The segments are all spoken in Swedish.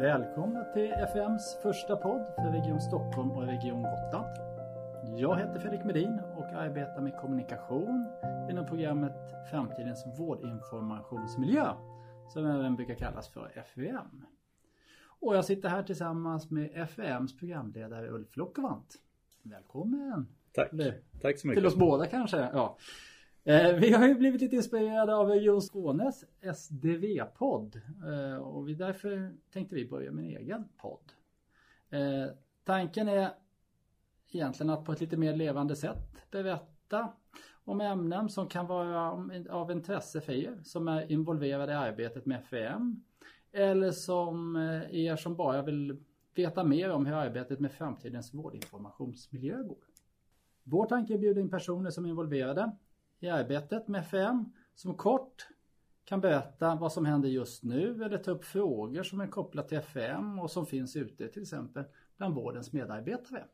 Välkomna till FMs första podd för Region Stockholm och Region Gotland. Jag heter Fredrik Medin och arbetar med kommunikation inom programmet Framtidens vårdinformationsmiljö som även brukar kallas för FVM. Och jag sitter här tillsammans med FVMs programledare Ulf Lockevant. Välkommen! Tack! Tack så mycket! Till oss båda kanske. Ja. Eh, vi har ju blivit lite inspirerade av Region Skånes SDV-podd eh, och vi därför tänkte vi börja med en egen podd. Eh, tanken är egentligen att på ett lite mer levande sätt berätta om ämnen som kan vara av intresse för er som är involverade i arbetet med FVM eller som er som bara vill veta mer om hur arbetet med framtidens vårdinformationsmiljö går. Vår tanke är att bjuda in personer som är involverade i arbetet med FM som kort kan berätta vad som händer just nu eller ta upp frågor som är kopplade till FM och som finns ute till exempel bland vårdens medarbetare.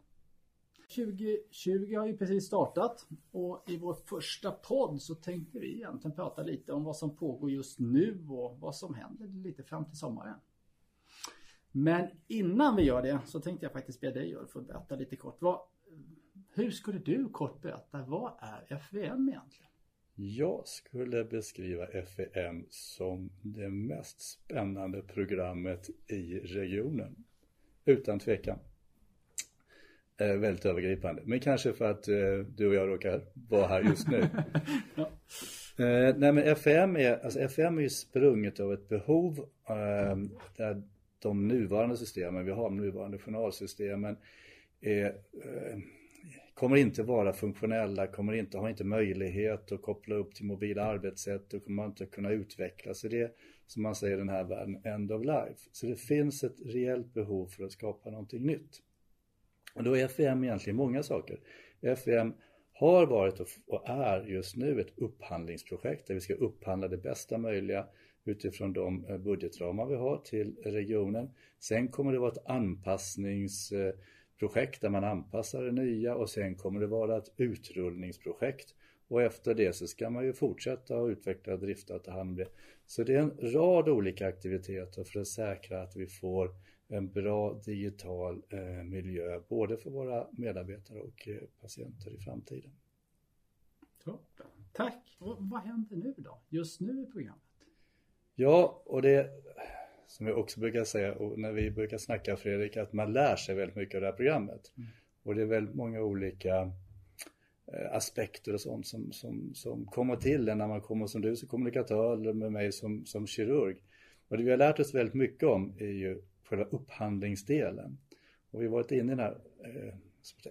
2020 har ju precis startat och i vår första podd så tänkte vi egentligen prata lite om vad som pågår just nu och vad som händer lite fram till sommaren. Men innan vi gör det så tänkte jag faktiskt be dig Ulf att berätta lite kort. Vad, hur skulle du kort berätta, vad är FVM egentligen? Jag skulle beskriva FVM som det mest spännande programmet i regionen. Utan tvekan. Eh, väldigt övergripande. Men kanske för att eh, du och jag råkar vara här just nu. ja. eh, nej men FVM är, alltså FVM är ju sprunget av ett behov eh, där de nuvarande systemen, vi har de nuvarande journalsystemen, är eh, kommer inte vara funktionella, kommer inte, ha inte möjlighet att koppla upp till mobila arbetssätt och kommer inte kunna utvecklas i det som man säger i den här världen, end of life. Så det finns ett reellt behov för att skapa någonting nytt. Och då är FVM egentligen många saker. FVM har varit och är just nu ett upphandlingsprojekt där vi ska upphandla det bästa möjliga utifrån de eh, budgetramar vi har till regionen. Sen kommer det vara ett anpassnings eh, projekt där man anpassar det nya och sen kommer det vara ett utrullningsprojekt. Och efter det så ska man ju fortsätta att utveckla, drifta och ta hand om det. Så det är en rad olika aktiviteter för att säkra att vi får en bra digital eh, miljö både för våra medarbetare och eh, patienter i framtiden. Toppen. Tack! Och vad händer nu då? Just nu i programmet? Ja, och det som jag också brukar säga när vi brukar snacka Fredrik, att man lär sig väldigt mycket av det här programmet. Mm. Och det är väldigt många olika eh, aspekter och sånt som, som, som kommer till när man kommer som du som kommunikatör eller med mig som, som kirurg. Och det vi har lärt oss väldigt mycket om är ju själva upphandlingsdelen. Och vi har varit inne i den här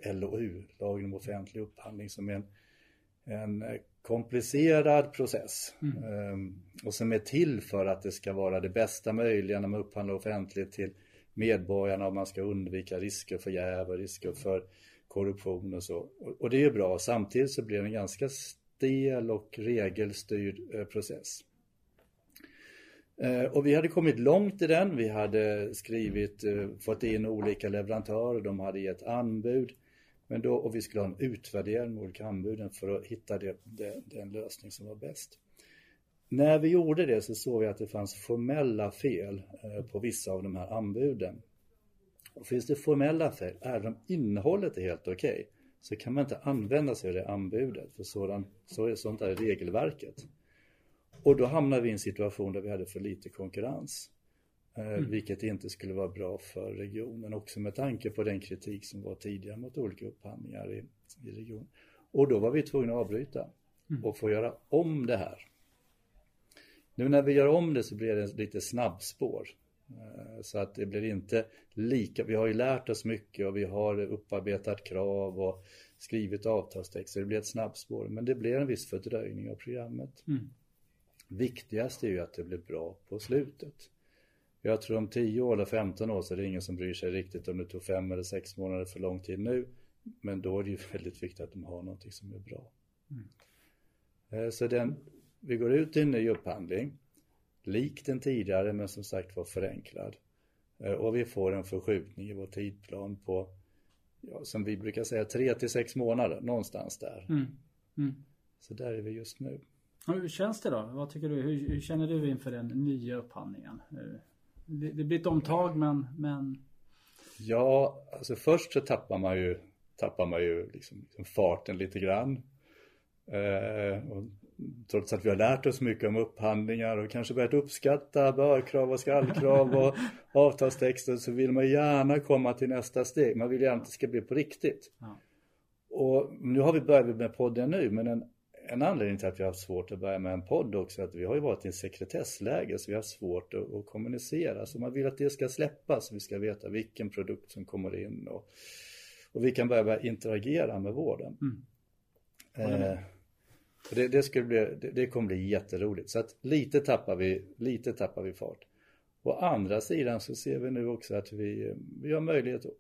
eh, LOU, lagen om offentlig upphandling, som är en, en eh, komplicerad process mm. Ehm, och som är till för att det ska vara det bästa möjliga när man upphandlar offentligt till medborgarna och man ska undvika risker för jäv och risker för korruption och så. Och det är ju bra. Samtidigt så blir det en ganska stel och regelstyrd eh, process. Eh, och vi hade kommit långt i den. Vi hade skrivit, eh, fått in olika leverantörer, de hade gett anbud. Men då, och vi skulle ha en utvärdering med olika anbuden för att hitta det, det, den lösning som var bäst. När vi gjorde det så såg vi att det fanns formella fel eh, på vissa av de här anbuden. Och finns det formella fel, även om innehållet är helt okej, okay, så kan man inte använda sig av det anbudet, för sådan, så är sånt regelverket. Och då hamnade vi i en situation där vi hade för lite konkurrens. Eh, mm. Vilket inte skulle vara bra för regionen också med tanke på den kritik som var tidigare mot olika upphandlingar i, i regionen. Och då var vi tvungna att avbryta mm. och få göra om det här. Nu när vi gör om det så blir det lite snabbspår. Eh, så att det blir inte lika, vi har ju lärt oss mycket och vi har upparbetat krav och skrivit avtalstexter, det blir ett snabbspår. Men det blir en viss fördröjning av programmet. Mm. Viktigast är ju att det blir bra på slutet. Jag tror om 10 år eller 15 år så är det ingen som bryr sig riktigt om det tog 5 eller 6 månader för lång tid nu. Men då är det ju väldigt viktigt att de har någonting som är bra. Mm. Eh, så den, vi går ut i en ny upphandling, lik den tidigare men som sagt var förenklad. Eh, och vi får en förskjutning i vår tidplan på, ja, som vi brukar säga, 3 till 6 månader, någonstans där. Mm. Mm. Så där är vi just nu. hur känns det då? Vad tycker du? Hur, hur känner du inför den nya upphandlingen? Det, det blir ett omtag men, men... Ja, alltså först så tappar man ju, tappar man ju liksom, liksom farten lite grann. Eh, och trots att vi har lärt oss mycket om upphandlingar och kanske börjat uppskatta börkrav och skallkrav och avtalstexter så vill man gärna komma till nästa steg. Man vill gärna att det ska bli på riktigt. Ja. Och nu har vi börjat med podden nu men en, en anledning till att vi har haft svårt att börja med en podd också är att vi har ju varit i en sekretessläge så vi har svårt att, att kommunicera. Så man vill att det ska släppas, vi ska veta vilken produkt som kommer in och, och vi kan börja interagera med vården. Mm. Eh, det, det, skulle bli, det, det, kommer bli jätteroligt. Så att lite tappar vi, lite tappar vi fart. Å andra sidan så ser vi nu också att vi, vi har möjlighet att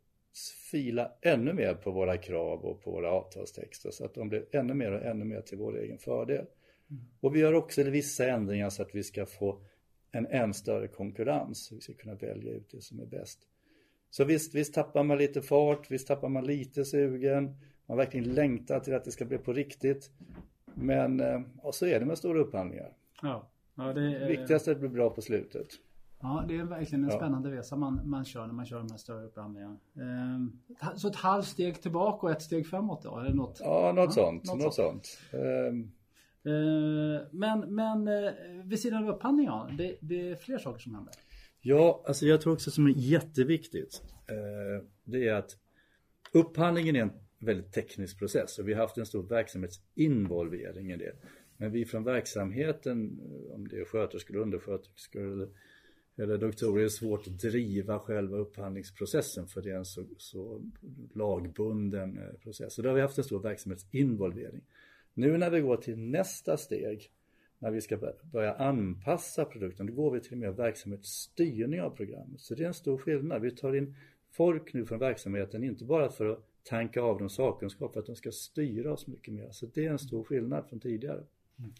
fila ännu mer på våra krav och på våra avtalstexter så att de blir ännu mer och ännu mer till vår egen fördel. Mm. Och vi gör också vissa ändringar så att vi ska få en än större konkurrens. Vi ska kunna välja ut det som är bäst. Så visst, visst tappar man lite fart, visst tappar man lite sugen. Man verkligen längtar till att det ska bli på riktigt. Men och eh, så är det med stora upphandlingar. Ja. ja det är... Viktigast är att det blir bra på slutet. Ja, det är verkligen en ja. spännande resa man, man kör när man kör de här större upphandlingarna. Ehm, så ett halvt steg tillbaka och ett steg framåt då? Eller något? Ja, något ja, sånt. Något, något sånt. sånt. Ehm, men, men eh, vid sidan av upphandlingar, det, det är fler saker som händer? Ja, alltså jag tror också som är jätteviktigt. Eh, det är att upphandlingen är en väldigt teknisk process och vi har haft en stor verksamhetsinvolvering i det. Men vi från verksamheten, om det är sköterskor, undersköterskor eller, eller doktorer, är svårt att driva själva upphandlingsprocessen för det är en så, så lagbunden eh, process. Så då har vi haft en stor verksamhetsinvolvering. Nu när vi går till nästa steg, när vi ska börja anpassa produkten, då går vi till mer verksamhetsstyrning av programmet. Så det är en stor skillnad. Vi tar in folk nu från verksamheten, inte bara för att tanka av dem sakkunskap för att de ska styra oss mycket mer. Så det är en stor skillnad från tidigare. Mm.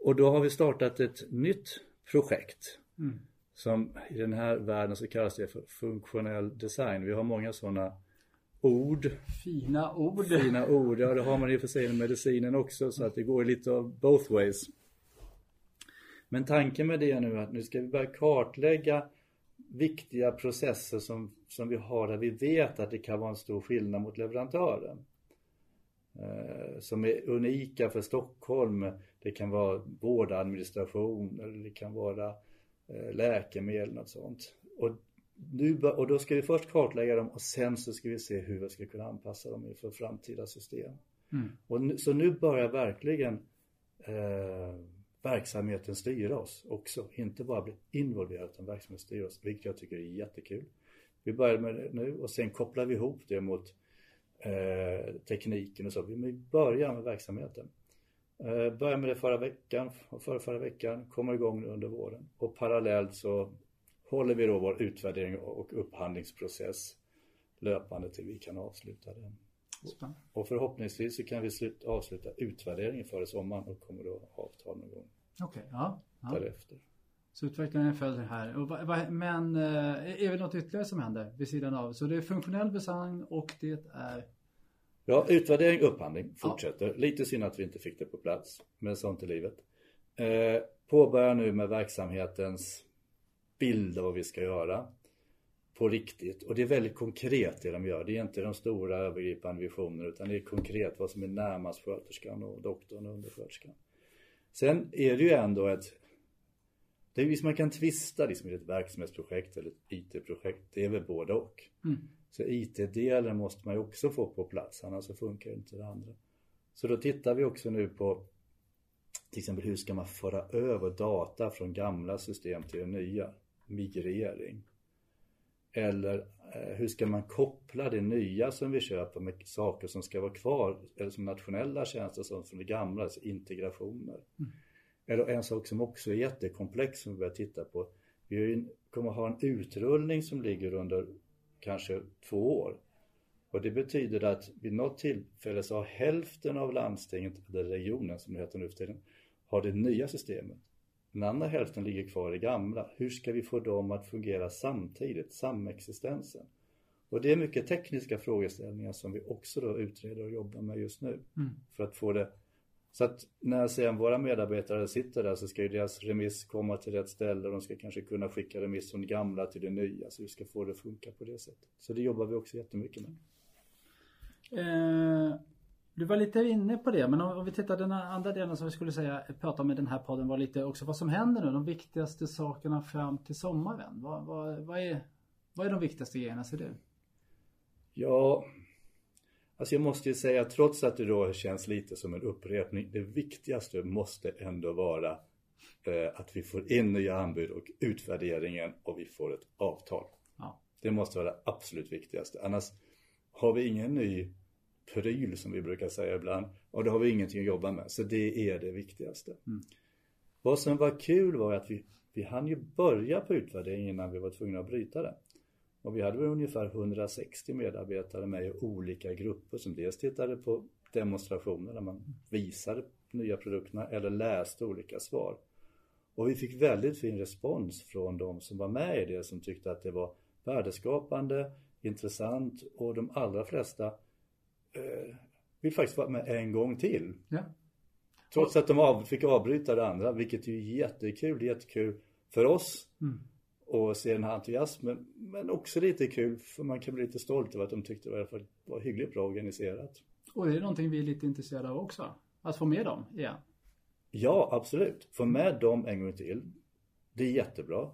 Och då har vi startat ett nytt projekt mm. som i den här världen så kallas det för funktionell design. Vi har många sådana ord. Fina ord. Fina ord, ja det har man i och för sig i medicinen också så att det går lite av both ways. Men tanken med det är nu att nu ska vi börja kartlägga viktiga processer som, som vi har där vi vet att det kan vara en stor skillnad mot leverantören. Eh, som är unika för Stockholm. Det kan vara vårdadministration eller det kan vara läkemedel och sånt. Och, nu, och då ska vi först kartlägga dem och sen så ska vi se hur vi ska kunna anpassa dem för framtida system. Mm. Och nu, så nu börjar verkligen eh, verksamheten styra oss också. Inte bara bli involverad utan verksamheten styra oss, vilket jag tycker är jättekul. Vi börjar med det nu och sen kopplar vi ihop det mot eh, tekniken och så. Vi börjar med verksamheten. Eh, börjar med det förra veckan och förra, förra veckan, kommer igång under våren. Och parallellt så håller vi då vår utvärdering och upphandlingsprocess löpande till vi kan avsluta den. Spännande. Och förhoppningsvis så kan vi sluta, avsluta utvärderingen före sommaren och kommer då avtal någon gång Okej, okay, ja, ja. därefter. Så utvecklingen följer här. Och va, va, men eh, är det något ytterligare som händer vid sidan av? Så det är funktionell design och det är? Ja, utvärdering, upphandling fortsätter. Ja. Lite synd att vi inte fick det på plats, men sånt är livet. Eh, påbörjar nu med verksamhetens bild av vad vi ska göra på riktigt. Och det är väldigt konkret det de gör. Det är inte de stora övergripande visionerna utan det är konkret vad som är närmast sköterskan och doktorn och undersköterskan. Sen är det ju ändå ett det är visst man kan tvista liksom i ett verksamhetsprojekt eller ett IT-projekt. Det är väl både och. Mm. Så IT-delen måste man ju också få på plats annars så funkar inte det andra. Så då tittar vi också nu på till exempel hur ska man föra över data från gamla system till nya? Migrering. Eller eh, hur ska man koppla det nya som vi köper med saker som ska vara kvar eller som nationella tjänster som, som det gamla, alltså integrationer. Mm. Eller en sak som också är jättekomplex som vi börjar titta på. Vi kommer ha en utrullning som ligger under kanske två år. Och det betyder att vid något tillfälle så har hälften av landstinget, eller regionen som det heter nu för tiden, har det nya systemet. Den andra hälften ligger kvar i det gamla. Hur ska vi få dem att fungera samtidigt, samexistensen? Och det är mycket tekniska frågeställningar som vi också då utreder och jobbar med just nu. Mm. För att få det Så att när sen våra medarbetare sitter där så ska ju deras remiss komma till rätt ställe och de ska kanske kunna skicka remiss från det gamla till det nya så vi ska få det att funka på det sättet. Så det jobbar vi också jättemycket med. Eh, du var lite inne på det men om, vi tittar den andra delen som vi skulle säga prata om i den här podden var lite också vad som händer nu, de viktigaste sakerna fram till sommaren. Vad, vad, vad, är, vad är de viktigaste grejerna ser du? Ja, Alltså jag måste ju säga, trots att det då känns lite som en upprepning, det viktigaste måste ändå vara eh, att vi får in nya anbud och utvärderingen och vi får ett avtal. Ja. Det måste vara det absolut viktigaste. Annars har vi ingen ny pryl som vi brukar säga ibland och då har vi ingenting att jobba med. Så det är det viktigaste. Mm. Vad som var kul var att vi, vi hann ju börja på utvärderingen innan vi var tvungna att bryta det. Och vi hade väl ungefär 160 medarbetare med i olika grupper som dels tittade på demonstrationer där man visade nya produkterna eller läste olika svar. Och vi fick väldigt fin respons från de som var med i det som tyckte att det var värdeskapande, intressant och de allra flesta eh, vill faktiskt vara med en gång till. Ja. Trots att de av, fick avbryta det andra, vilket är jättekul. Det är jättekul för oss mm och se den här entusiasmen. Men också lite kul för man kan bli lite stolt över att de tyckte det var, i alla fall var hyggligt bra organiserat. Och det är någonting vi är lite intresserade av också. Att få med dem igen. Ja, absolut. Få med dem en gång till. Det är jättebra.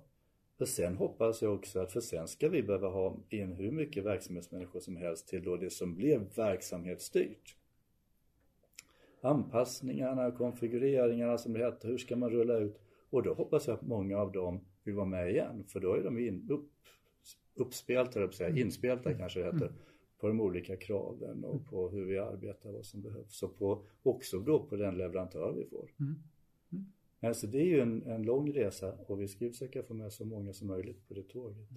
För sen hoppas jag också att för sen ska vi behöva ha in hur mycket verksamhetsmänniskor som helst till då det som blev verksamhetsstyrt. Anpassningarna, konfigureringarna som det heter, hur ska man rulla ut? Och då hoppas jag att många av dem vill vara med igen för då är de in, upp, uppspelta, säga, mm. inspelta mm. kanske det heter, mm. på de olika kraven och på hur vi arbetar, vad som behövs och på, också då på den leverantör vi får. Mm. Mm. Alltså det är ju en, en lång resa och vi ska ju försöka få med så många som möjligt på det tåget.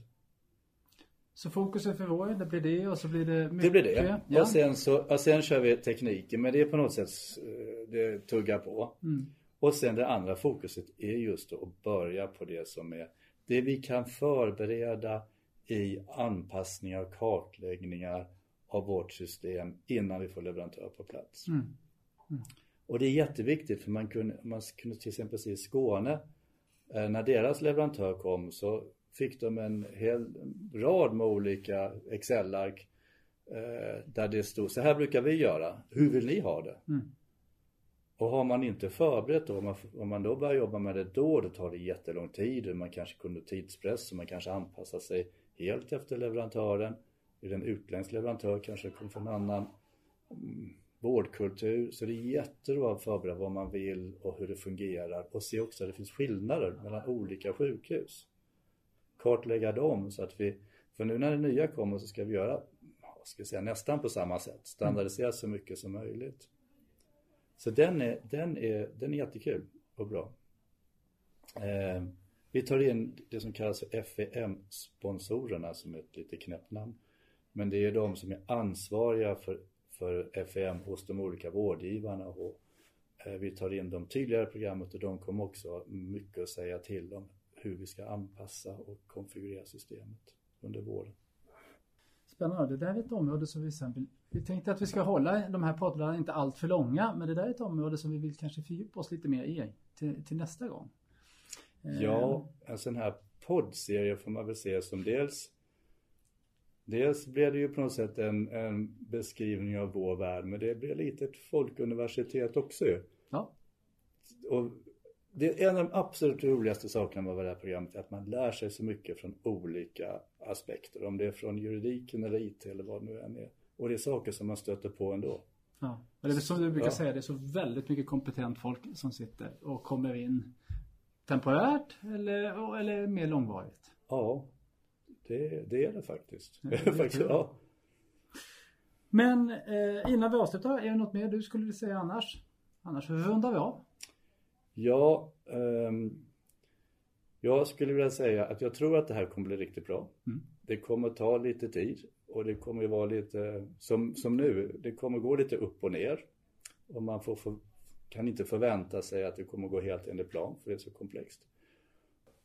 Så fokuset för våren, det blir det och så blir det mycket? Det blir det. Ja. Och, sen så, och sen kör vi tekniken men det är på något sätt, eh, det tuggar på. Mm. Och sen det andra fokuset är just att börja på det som är det vi kan förbereda i anpassningar och kartläggningar av vårt system innan vi får leverantör på plats. Mm. Mm. Och det är jätteviktigt för man kunde, man kunde till exempel se i Skåne eh, när deras leverantör kom så fick de en hel rad med olika Excel-ark eh, där det stod så här brukar vi göra, hur vill ni ha det? Mm. Och har man inte förberett då, om man, om man då börjar jobba med det då, då tar det jättelång tid. Man kanske kunde tidspress och man kanske anpassar sig helt efter leverantören. Är det en utländsk leverantör kanske det kommer från en annan mm, vårdkultur. Så det är jättebra att förbereda vad man vill och hur det fungerar och se också att det finns skillnader mellan olika sjukhus. Kartlägga dem så att vi, för nu när det nya kommer så ska vi göra, ska säga, nästan på samma sätt. Standardisera så mycket som möjligt. Så den är, den är, den är jättekul och bra. Eh, vi tar in det som kallas för FEM-sponsorerna som är ett lite knäppt namn. Men det är de som är ansvariga för, för FEM hos de olika vårdgivarna och eh, vi tar in dem tydligare i programmet och de kommer också ha mycket att säga till om hur vi ska anpassa och konfigurera systemet under våren. Spännande. Det där är ett område som vi vill... Vi tänkte att vi ska hålla de här poddarna inte allt för långa, men det där är ett område som vi vill kanske fördjupa oss lite mer i till, till nästa gång. Ja, en sån här poddserie får man väl se som dels Dels blir det ju på något sätt en, en beskrivning av vår värld, men det blir lite ett folkuniversitet också ju. Ja. Och det är en av de absolut roligaste sakerna med det här programmet är att man lär sig så mycket från olika aspekter. Om det är från juridiken eller IT eller vad det nu än är. Och det är saker som man stöter på ändå. Ja, och det är som du brukar ja. säga, det är så väldigt mycket kompetent folk som sitter och kommer in temporärt eller, eller mer långvarigt. Ja, det, det är det faktiskt. Ja, det faktiskt ja. Men eh, innan vi avslutar, är det något mer du skulle säga annars? Annars rundar vi av. Ja, um, jag skulle vilja säga att jag tror att det här kommer bli riktigt bra. Mm. Det kommer ta lite tid och det kommer vara lite som, som nu, det kommer gå lite upp och ner. Och man får, för, kan inte förvänta sig att det kommer gå helt enligt plan för det är så komplext.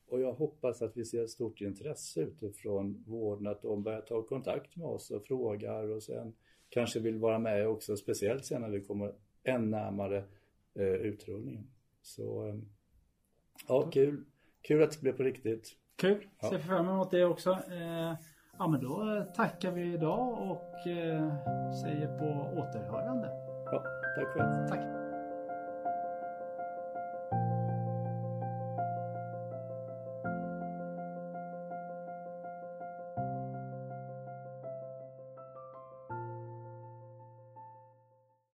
Och jag hoppas att vi ser ett stort intresse utifrån vården att de börjar ta kontakt med oss och frågar och sen kanske vill vara med också speciellt sen när vi kommer än närmare eh, utrullningen. Så eh, ja, kul. Kul att det blev på riktigt. Kul, Ja. ser fram emot det också. Eh, ja men då tackar vi idag och eh, säger på återhörande. Ja, tack själv. Tack.